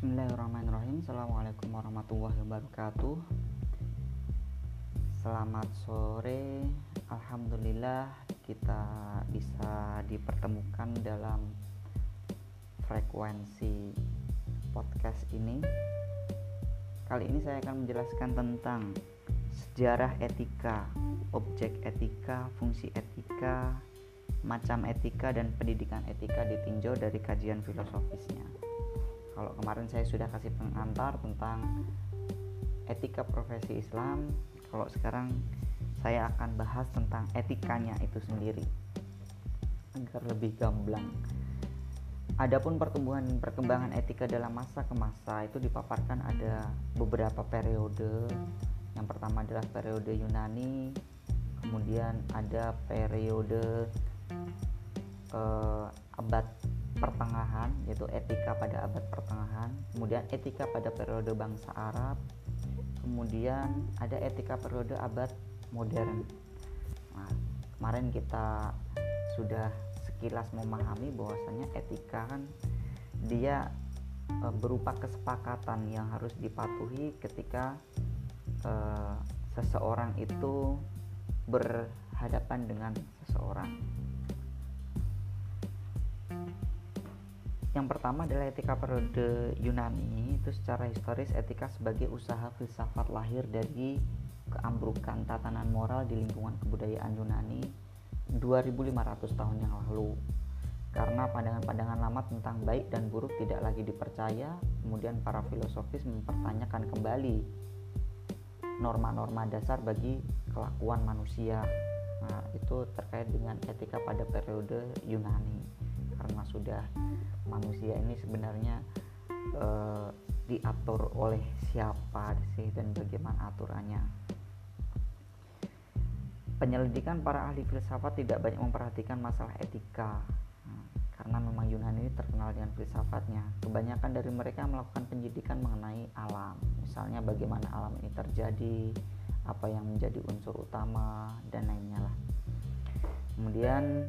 Bismillahirrahmanirrahim. Assalamualaikum warahmatullahi wabarakatuh. Selamat sore. Alhamdulillah kita bisa dipertemukan dalam frekuensi podcast ini. Kali ini saya akan menjelaskan tentang sejarah etika, objek etika, fungsi etika, macam etika dan pendidikan etika ditinjau dari kajian filosofisnya. Kalau kemarin saya sudah kasih pengantar tentang etika profesi Islam, kalau sekarang saya akan bahas tentang etikanya itu sendiri agar lebih gamblang. Adapun pertumbuhan perkembangan etika dalam masa ke masa itu dipaparkan ada beberapa periode. Yang pertama adalah periode Yunani, kemudian ada periode uh, abad pertengahan yaitu etika pada abad pertengahan kemudian etika pada periode bangsa Arab kemudian ada etika periode abad modern. Nah, kemarin kita sudah sekilas memahami bahwasanya etika kan dia e, berupa kesepakatan yang harus dipatuhi ketika e, seseorang itu berhadapan dengan seseorang Yang pertama adalah etika periode Yunani itu secara historis etika sebagai usaha filsafat lahir dari keambrukan tatanan moral di lingkungan kebudayaan Yunani 2500 tahun yang lalu. Karena pandangan-pandangan lama tentang baik dan buruk tidak lagi dipercaya kemudian para filosofis mempertanyakan kembali norma-norma dasar bagi kelakuan manusia. Nah itu terkait dengan etika pada periode Yunani karena sudah manusia ini sebenarnya uh, diatur oleh siapa sih dan bagaimana aturannya. Penyelidikan para ahli filsafat tidak banyak memperhatikan masalah etika nah, karena memang Yunani ini terkenal dengan filsafatnya. Kebanyakan dari mereka melakukan penyidikan mengenai alam, misalnya bagaimana alam ini terjadi, apa yang menjadi unsur utama dan lainnya lah. Kemudian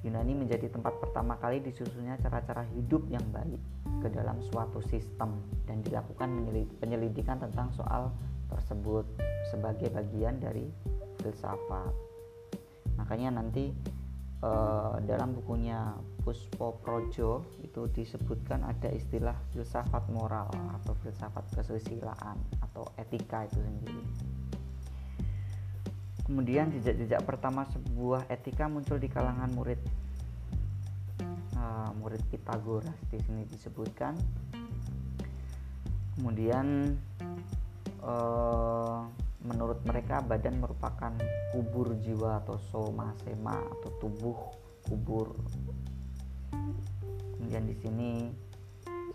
Yunani menjadi tempat pertama kali disusunnya cara-cara hidup yang baik ke dalam suatu sistem dan dilakukan penyelidikan tentang soal tersebut sebagai bagian dari filsafat. Makanya nanti eh, dalam bukunya Puspo Projo itu disebutkan ada istilah filsafat moral atau filsafat kesusilaan atau etika itu sendiri. Kemudian jejak-jejak pertama sebuah etika muncul di kalangan murid uh, murid Pitagoras di sini disebutkan. Kemudian uh, menurut mereka badan merupakan kubur jiwa atau soma sema atau tubuh kubur. Kemudian di sini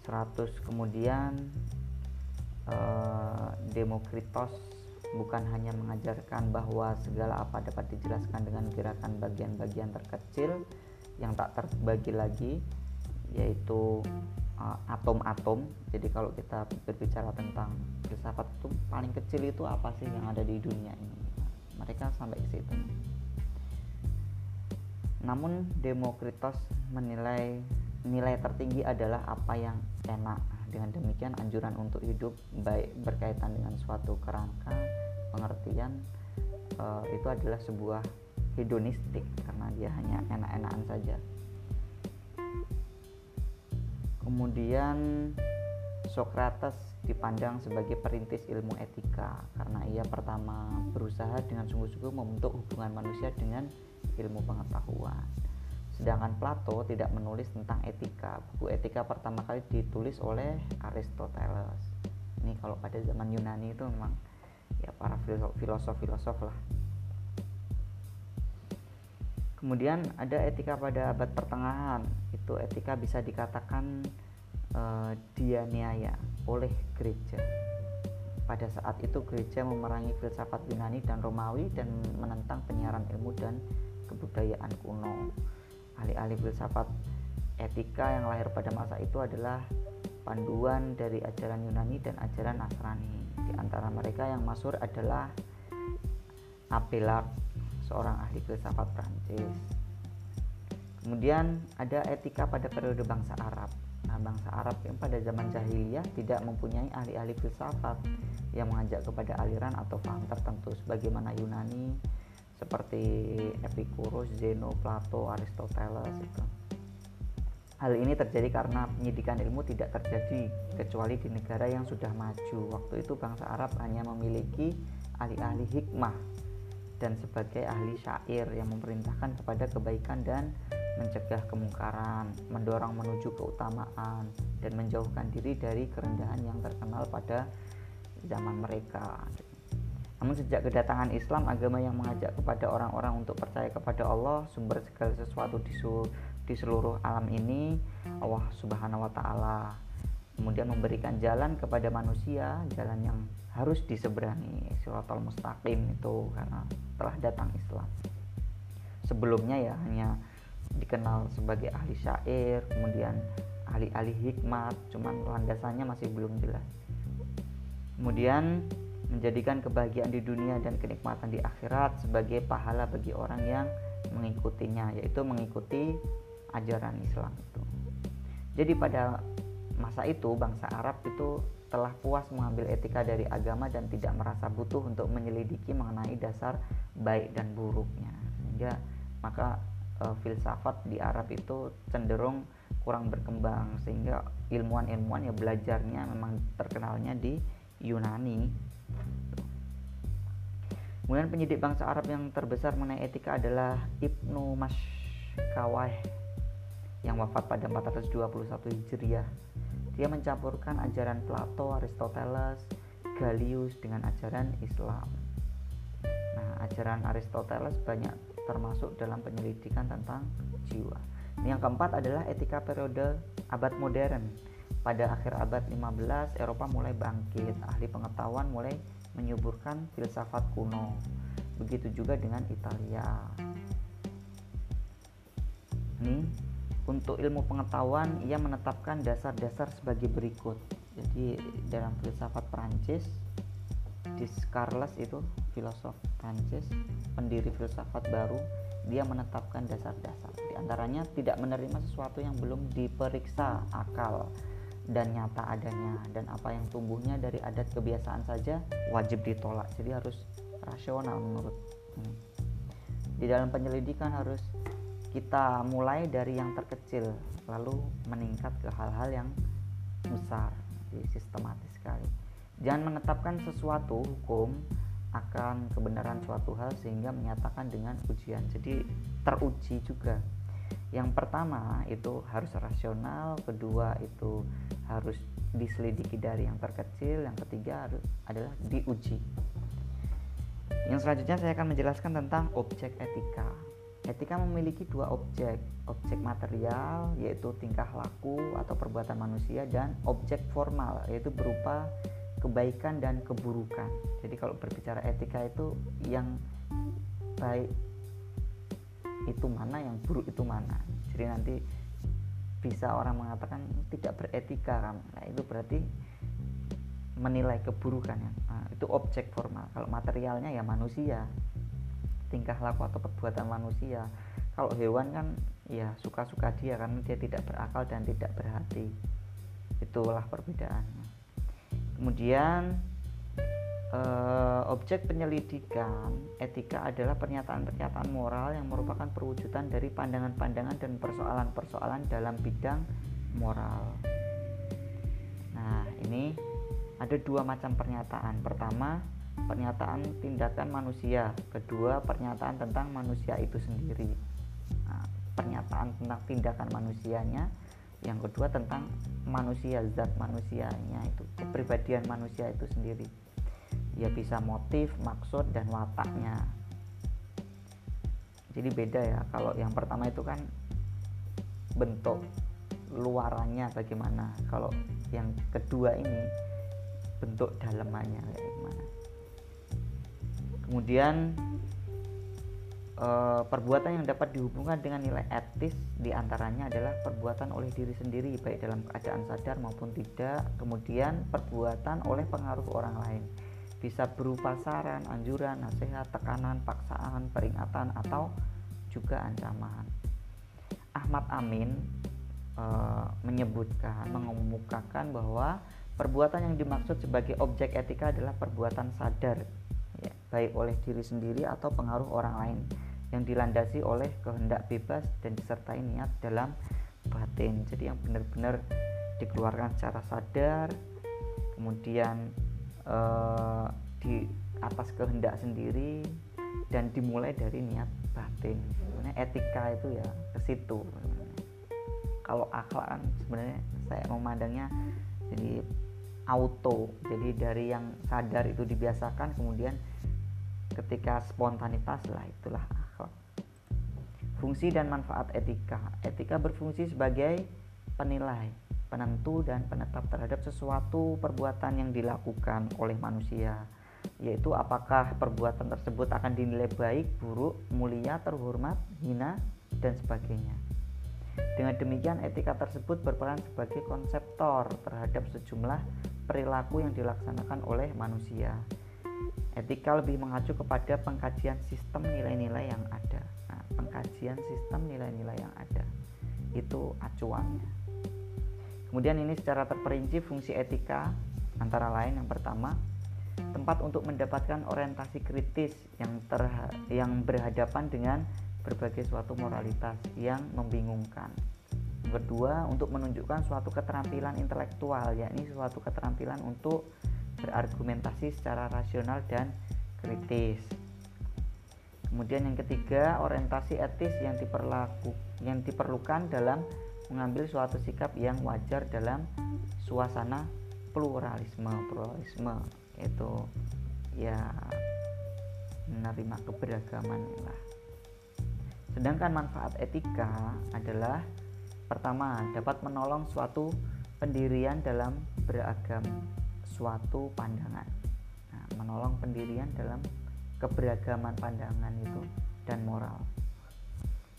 100 kemudian uh, Demokritos bukan hanya mengajarkan bahwa segala apa dapat dijelaskan dengan gerakan bagian-bagian terkecil yang tak terbagi lagi yaitu uh, atom-atom. Uh, Jadi kalau kita berbicara tentang filsafat itu paling kecil itu apa sih yang ada di dunia ini? mereka sampai ke situ. Namun Demokritos menilai nilai tertinggi adalah apa yang enak. Dengan demikian anjuran untuk hidup baik berkaitan dengan suatu kerangka pengertian uh, itu adalah sebuah hedonistik karena dia hanya enak-enakan saja. Kemudian Socrates dipandang sebagai perintis ilmu etika karena ia pertama berusaha dengan sungguh-sungguh membentuk hubungan manusia dengan ilmu pengetahuan. Sedangkan Plato tidak menulis tentang etika. Buku etika pertama kali ditulis oleh Aristoteles. Ini kalau pada zaman Yunani itu memang ya para filosof-filosof lah kemudian ada etika pada abad pertengahan itu etika bisa dikatakan uh, dianiaya oleh gereja pada saat itu gereja memerangi filsafat Yunani dan Romawi dan menentang penyiaran ilmu dan kebudayaan kuno ahli-ahli filsafat etika yang lahir pada masa itu adalah panduan dari ajaran Yunani dan ajaran Nasrani di antara mereka yang masuk adalah Abelard, seorang ahli filsafat Prancis. Kemudian ada etika pada periode bangsa Arab. Nah, bangsa Arab yang pada zaman jahiliyah tidak mempunyai ahli-ahli filsafat yang mengajak kepada aliran atau paham tertentu sebagaimana Yunani seperti Epicurus, Zeno, Plato, Aristoteles itu. Hal ini terjadi karena penyidikan ilmu tidak terjadi kecuali di negara yang sudah maju. Waktu itu bangsa Arab hanya memiliki ahli-ahli hikmah dan sebagai ahli syair yang memerintahkan kepada kebaikan dan mencegah kemungkaran, mendorong menuju keutamaan, dan menjauhkan diri dari kerendahan yang terkenal pada zaman mereka. Namun sejak kedatangan Islam, agama yang mengajak kepada orang-orang untuk percaya kepada Allah, sumber segala sesuatu di, di seluruh alam ini, Allah Subhanahu wa taala. Kemudian memberikan jalan kepada manusia, jalan yang harus diseberangi, siratal mustaqim itu karena telah datang Islam. Sebelumnya ya hanya dikenal sebagai ahli syair, kemudian ahli-ahli hikmat, cuman landasannya masih belum jelas. Kemudian menjadikan kebahagiaan di dunia dan kenikmatan di akhirat sebagai pahala bagi orang yang mengikutinya, yaitu mengikuti ajaran Islam itu. Jadi pada masa itu bangsa Arab itu telah puas mengambil etika dari agama dan tidak merasa butuh untuk menyelidiki mengenai dasar baik dan buruknya. Sehingga maka e, filsafat di Arab itu cenderung kurang berkembang sehingga ilmuwan-ilmuwan ya belajarnya memang terkenalnya di Yunani. Kemudian penyidik bangsa Arab yang terbesar mengenai etika adalah Ibnu Mashkawah yang wafat pada 421 Hijriah. Dia mencampurkan ajaran Plato, Aristoteles, Galius dengan ajaran Islam. Nah, ajaran Aristoteles banyak termasuk dalam penyelidikan tentang jiwa. Yang keempat adalah etika periode abad modern. Pada akhir abad 15, Eropa mulai bangkit, ahli pengetahuan mulai menyuburkan filsafat kuno. Begitu juga dengan Italia. Ini untuk ilmu pengetahuan ia menetapkan dasar-dasar sebagai berikut. Jadi dalam filsafat Prancis Descartes itu filosof Prancis, pendiri filsafat baru, dia menetapkan dasar-dasar. Di antaranya tidak menerima sesuatu yang belum diperiksa akal dan nyata adanya dan apa yang tumbuhnya dari adat kebiasaan saja wajib ditolak. Jadi harus rasional menurut ini. Di dalam penyelidikan harus kita mulai dari yang terkecil lalu meningkat ke hal-hal yang besar. Jadi sistematis sekali Jangan menetapkan sesuatu hukum akan kebenaran suatu hal sehingga menyatakan dengan ujian. Jadi teruji juga. Yang pertama itu harus rasional, kedua itu harus diselidiki dari yang terkecil, yang ketiga adalah diuji. Yang selanjutnya saya akan menjelaskan tentang objek etika. Etika memiliki dua objek, objek material yaitu tingkah laku atau perbuatan manusia dan objek formal yaitu berupa kebaikan dan keburukan. Jadi kalau berbicara etika itu yang baik itu mana, yang buruk itu mana. Jadi nanti bisa orang mengatakan tidak beretika kan. Nah, itu berarti menilai keburukan ya. Nah, itu objek formal. Kalau materialnya ya manusia. Tingkah laku atau perbuatan manusia. Kalau hewan kan ya suka-suka dia karena dia tidak berakal dan tidak berhati. Itulah perbedaannya kemudian eh, objek penyelidikan etika adalah pernyataan-pernyataan moral yang merupakan perwujudan dari pandangan-pandangan dan persoalan-persoalan dalam bidang moral. Nah, ini ada dua macam pernyataan. Pertama, pernyataan tindakan manusia. Kedua, pernyataan tentang manusia itu sendiri. Nah, pernyataan tentang tindakan manusianya yang kedua tentang manusia zat manusianya itu kepribadian manusia itu sendiri ya bisa motif maksud dan wataknya. Jadi beda ya kalau yang pertama itu kan bentuk luarannya bagaimana. Kalau yang kedua ini bentuk dalamannya kayak gimana. Kemudian e, perbuatan yang dapat dihubungkan dengan nilai etis di antaranya adalah perbuatan oleh diri sendiri baik dalam keadaan sadar maupun tidak. Kemudian perbuatan oleh pengaruh orang lain bisa berupa saran, anjuran, nasihat, tekanan, paksaan, peringatan atau juga ancaman. Ahmad Amin e, menyebutkan mengemukakan bahwa perbuatan yang dimaksud sebagai objek etika adalah perbuatan sadar ya, baik oleh diri sendiri atau pengaruh orang lain yang dilandasi oleh kehendak bebas dan disertai niat dalam batin. Jadi yang benar-benar dikeluarkan secara sadar kemudian e, di atas kehendak sendiri dan dimulai dari niat batin. Sebenarnya etika itu ya ke situ. Kalau akhlak kan sebenarnya saya memandangnya jadi auto. Jadi dari yang sadar itu dibiasakan kemudian ketika spontanitas lah itulah akhlak. Fungsi dan manfaat etika. Etika berfungsi sebagai penilai penentu dan penetap terhadap sesuatu perbuatan yang dilakukan oleh manusia yaitu apakah perbuatan tersebut akan dinilai baik, buruk, mulia, terhormat, hina, dan sebagainya. Dengan demikian, etika tersebut berperan sebagai konseptor terhadap sejumlah perilaku yang dilaksanakan oleh manusia. Etika lebih mengacu kepada pengkajian sistem nilai-nilai yang ada. Nah, pengkajian sistem nilai-nilai yang ada itu acuannya. Kemudian ini secara terperinci fungsi etika antara lain yang pertama tempat untuk mendapatkan orientasi kritis yang terha yang berhadapan dengan berbagai suatu moralitas yang membingungkan. Kedua, untuk menunjukkan suatu keterampilan intelektual, yakni suatu keterampilan untuk berargumentasi secara rasional dan kritis. Kemudian yang ketiga, orientasi etis yang diperlaku yang diperlukan dalam mengambil suatu sikap yang wajar dalam suasana pluralisme, pluralisme itu ya menerima keberagaman lah. Sedangkan manfaat etika adalah pertama dapat menolong suatu pendirian dalam beragam suatu pandangan. Nah, menolong pendirian dalam keberagaman pandangan itu dan moral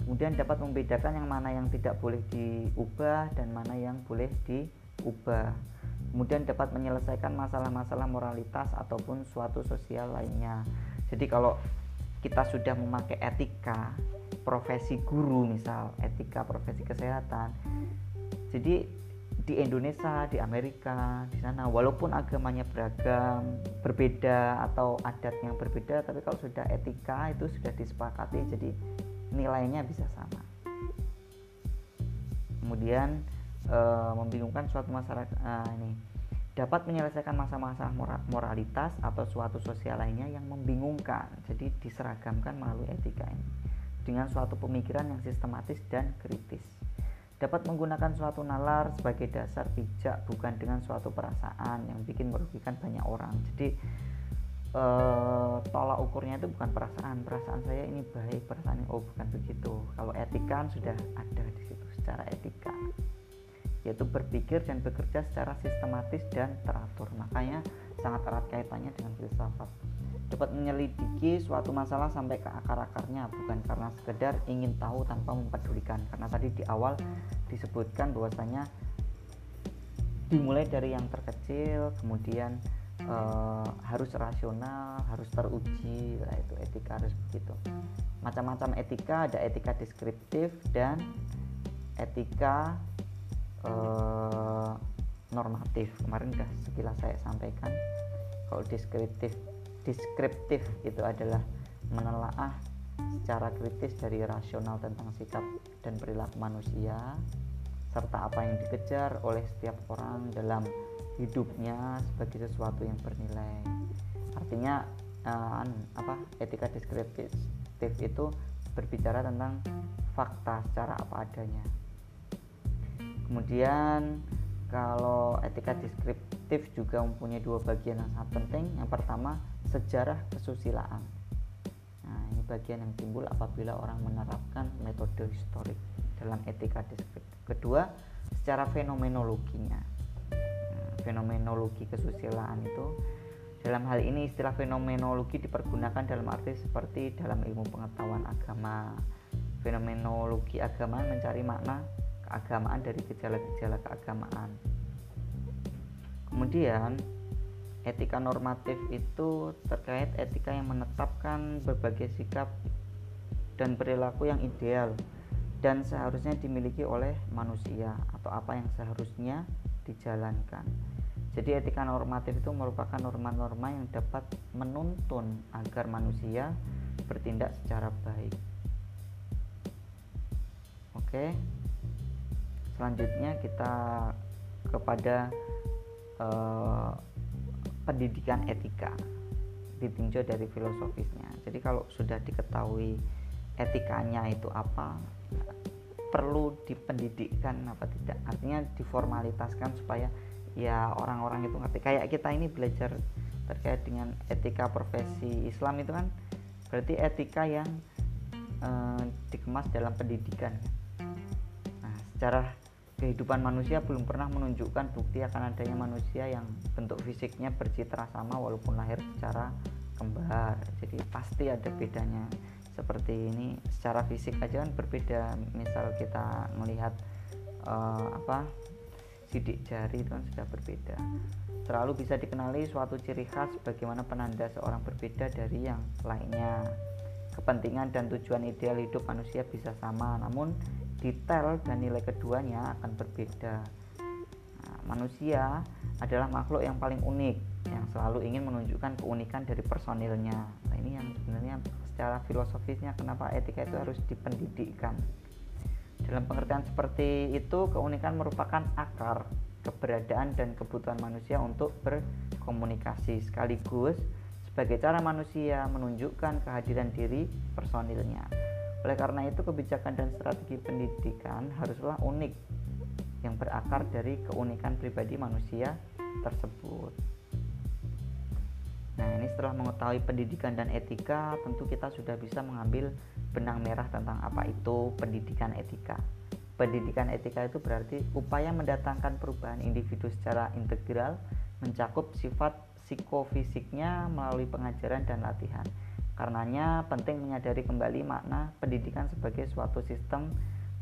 kemudian dapat membedakan yang mana yang tidak boleh diubah dan mana yang boleh diubah kemudian dapat menyelesaikan masalah-masalah moralitas ataupun suatu sosial lainnya. Jadi kalau kita sudah memakai etika profesi guru misal etika profesi kesehatan jadi di Indonesia di Amerika di sana walaupun agamanya beragam berbeda atau adat yang berbeda tapi kalau sudah etika itu sudah disepakati jadi nilainya bisa sama kemudian e, membingungkan suatu masyarakat e, ini dapat menyelesaikan masa-masa moralitas atau suatu sosial lainnya yang membingungkan. Jadi diseragamkan melalui etika ini dengan suatu pemikiran yang sistematis dan kritis. Dapat menggunakan suatu nalar sebagai dasar bijak bukan dengan suatu perasaan yang bikin merugikan banyak orang. Jadi eh, tolak ukurnya itu bukan perasaan. Perasaan saya ini baik, perasaan ini oh bukan begitu. Kalau etika sudah ada di situ secara etika yaitu berpikir dan bekerja secara sistematis dan teratur. Makanya sangat erat kaitannya dengan filsafat. Dapat menyelidiki suatu masalah sampai ke akar-akarnya bukan karena sekedar ingin tahu tanpa mempedulikan. Karena tadi di awal disebutkan bahwasanya dimulai dari yang terkecil, kemudian e, harus rasional, harus teruji, nah itu etika harus begitu. Macam-macam etika ada etika deskriptif dan etika eh, normatif kemarin sudah sekilas saya sampaikan kalau deskriptif deskriptif itu adalah menelaah secara kritis dari rasional tentang sikap dan perilaku manusia serta apa yang dikejar oleh setiap orang dalam hidupnya sebagai sesuatu yang bernilai. Artinya uh, apa etika deskriptif itu berbicara tentang fakta secara apa adanya. Kemudian kalau etika deskriptif juga mempunyai dua bagian yang sangat penting. Yang pertama sejarah kesusilaan. Nah ini bagian yang timbul apabila orang menerapkan metode historik dalam etika deskriptif. Kedua secara fenomenologinya fenomenologi kesusilaan itu dalam hal ini istilah fenomenologi dipergunakan dalam arti seperti dalam ilmu pengetahuan agama fenomenologi agama mencari makna keagamaan dari gejala-gejala keagamaan. Kemudian etika normatif itu terkait etika yang menetapkan berbagai sikap dan perilaku yang ideal dan seharusnya dimiliki oleh manusia atau apa yang seharusnya dijalankan. Jadi etika normatif itu merupakan norma-norma yang dapat menuntun agar manusia bertindak secara baik. Oke. Selanjutnya kita kepada uh, pendidikan etika ditinjau dari filosofisnya. Jadi kalau sudah diketahui etikanya itu apa, perlu dipendidikkan apa tidak? Artinya diformalitaskan supaya ya orang-orang itu ngerti. Kayak kita ini belajar terkait dengan etika profesi Islam itu kan berarti etika yang eh, dikemas dalam pendidikan. Nah secara kehidupan manusia belum pernah menunjukkan bukti akan adanya manusia yang bentuk fisiknya bercitra sama walaupun lahir secara kembar. Jadi pasti ada bedanya seperti ini secara fisik aja kan berbeda. Misal kita melihat uh, apa sidik jari itu kan sudah berbeda. Selalu bisa dikenali suatu ciri khas bagaimana penanda seorang berbeda dari yang lainnya. Kepentingan dan tujuan ideal hidup manusia bisa sama namun detail dan nilai keduanya akan berbeda. Nah, manusia adalah makhluk yang paling unik yang selalu ingin menunjukkan keunikan dari personilnya. Nah ini yang sebenarnya secara filosofisnya kenapa etika itu harus dipendidikkan dalam pengertian seperti itu, keunikan merupakan akar keberadaan dan kebutuhan manusia untuk berkomunikasi sekaligus sebagai cara manusia menunjukkan kehadiran diri personilnya. Oleh karena itu, kebijakan dan strategi pendidikan haruslah unik yang berakar dari keunikan pribadi manusia tersebut. Nah, ini setelah mengetahui pendidikan dan etika, tentu kita sudah bisa mengambil benang merah tentang apa itu pendidikan etika. Pendidikan etika itu berarti upaya mendatangkan perubahan individu secara integral, mencakup sifat psikofisiknya melalui pengajaran dan latihan. Karenanya penting menyadari kembali makna pendidikan sebagai suatu sistem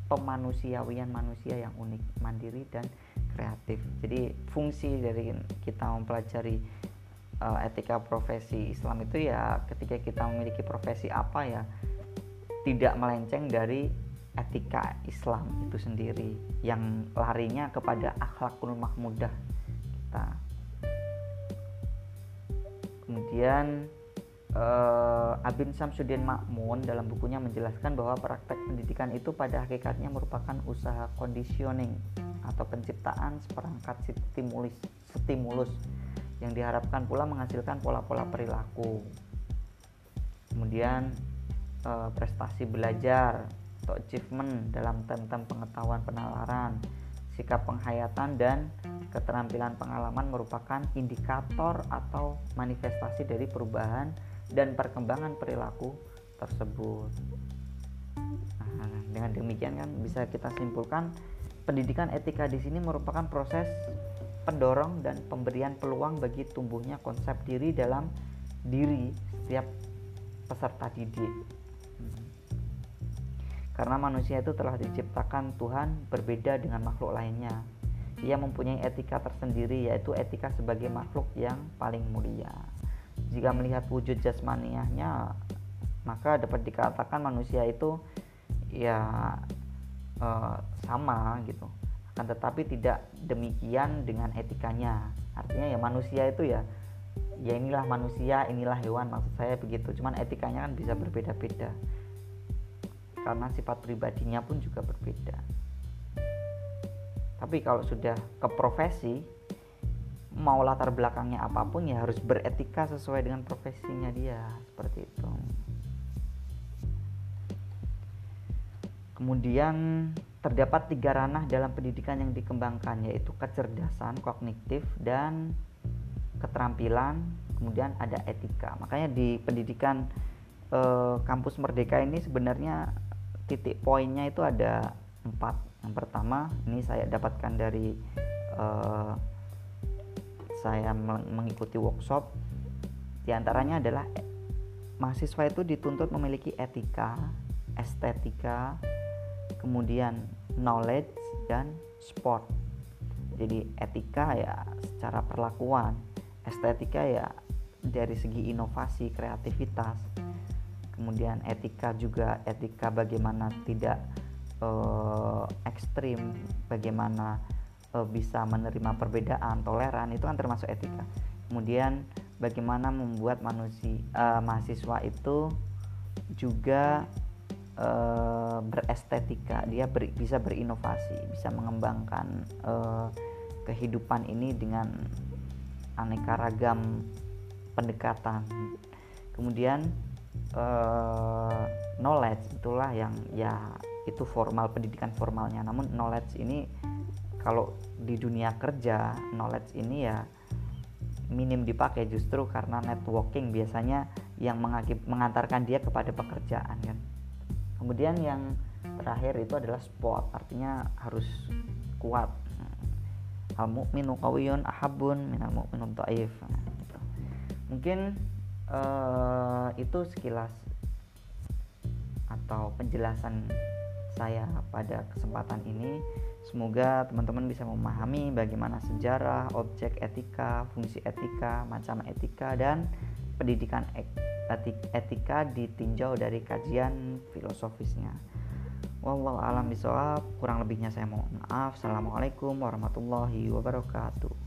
pemanusiawian manusia yang unik, mandiri dan kreatif. Jadi fungsi dari kita mempelajari uh, etika profesi Islam itu ya ketika kita memiliki profesi apa ya tidak melenceng dari etika Islam itu sendiri yang larinya kepada akhlakul mahmudah kita. Kemudian uh, Abin Samsudin Makmun dalam bukunya menjelaskan bahwa praktek pendidikan itu pada hakikatnya merupakan usaha conditioning atau penciptaan seperangkat stimulus stimulus yang diharapkan pula menghasilkan pola-pola perilaku. Kemudian uh, prestasi belajar atau achievement dalam tentang pengetahuan penalaran, sikap penghayatan dan keterampilan pengalaman merupakan indikator atau manifestasi dari perubahan dan perkembangan perilaku tersebut. Nah, dengan demikian kan bisa kita simpulkan pendidikan etika di sini merupakan proses pendorong dan pemberian peluang bagi tumbuhnya konsep diri dalam diri setiap peserta didik karena manusia itu telah diciptakan Tuhan berbeda dengan makhluk lainnya. Ia mempunyai etika tersendiri yaitu etika sebagai makhluk yang paling mulia. Jika melihat wujud jasmaniahnya, maka dapat dikatakan manusia itu ya e, sama gitu. Akan tetapi tidak demikian dengan etikanya. Artinya ya manusia itu ya ya inilah manusia, inilah hewan maksud saya begitu. Cuman etikanya kan bisa berbeda-beda karena sifat pribadinya pun juga berbeda. Tapi kalau sudah ke profesi, mau latar belakangnya apa pun ya harus beretika sesuai dengan profesinya dia, seperti itu. Kemudian terdapat tiga ranah dalam pendidikan yang dikembangkan yaitu kecerdasan kognitif dan keterampilan, kemudian ada etika. Makanya di pendidikan eh, kampus Merdeka ini sebenarnya titik poinnya itu ada empat. Yang pertama ini saya dapatkan dari uh, saya mengikuti workshop. Di antaranya adalah mahasiswa itu dituntut memiliki etika estetika kemudian knowledge dan sport. Jadi etika ya secara perlakuan estetika ya dari segi inovasi kreativitas. Kemudian etika juga etika bagaimana tidak uh, ekstrim bagaimana uh, bisa menerima perbedaan toleran itu kan termasuk etika. Kemudian bagaimana membuat manusia uh, mahasiswa itu juga uh, berestetika dia ber, bisa berinovasi bisa mengembangkan uh, kehidupan ini dengan aneka ragam pendekatan. Kemudian uh, knowledge itulah yang ya itu formal pendidikan formalnya. Namun knowledge ini kalau di dunia kerja knowledge ini ya minim dipakai justru karena networking biasanya yang mengantarkan dia kepada pekerjaan kan kemudian yang terakhir itu adalah sport artinya harus kuat. Al mukminu qawiyun ahabun minal mukminun dhaif gitu. mungkin uh, itu sekilas atau penjelasan saya pada kesempatan ini. Semoga teman-teman bisa memahami bagaimana sejarah, objek etika, fungsi etika, macam etika dan pendidikan etika ditinjau dari kajian filosofisnya. Wallahu alam bisawab. Kurang lebihnya saya mohon maaf. Assalamualaikum warahmatullahi wabarakatuh.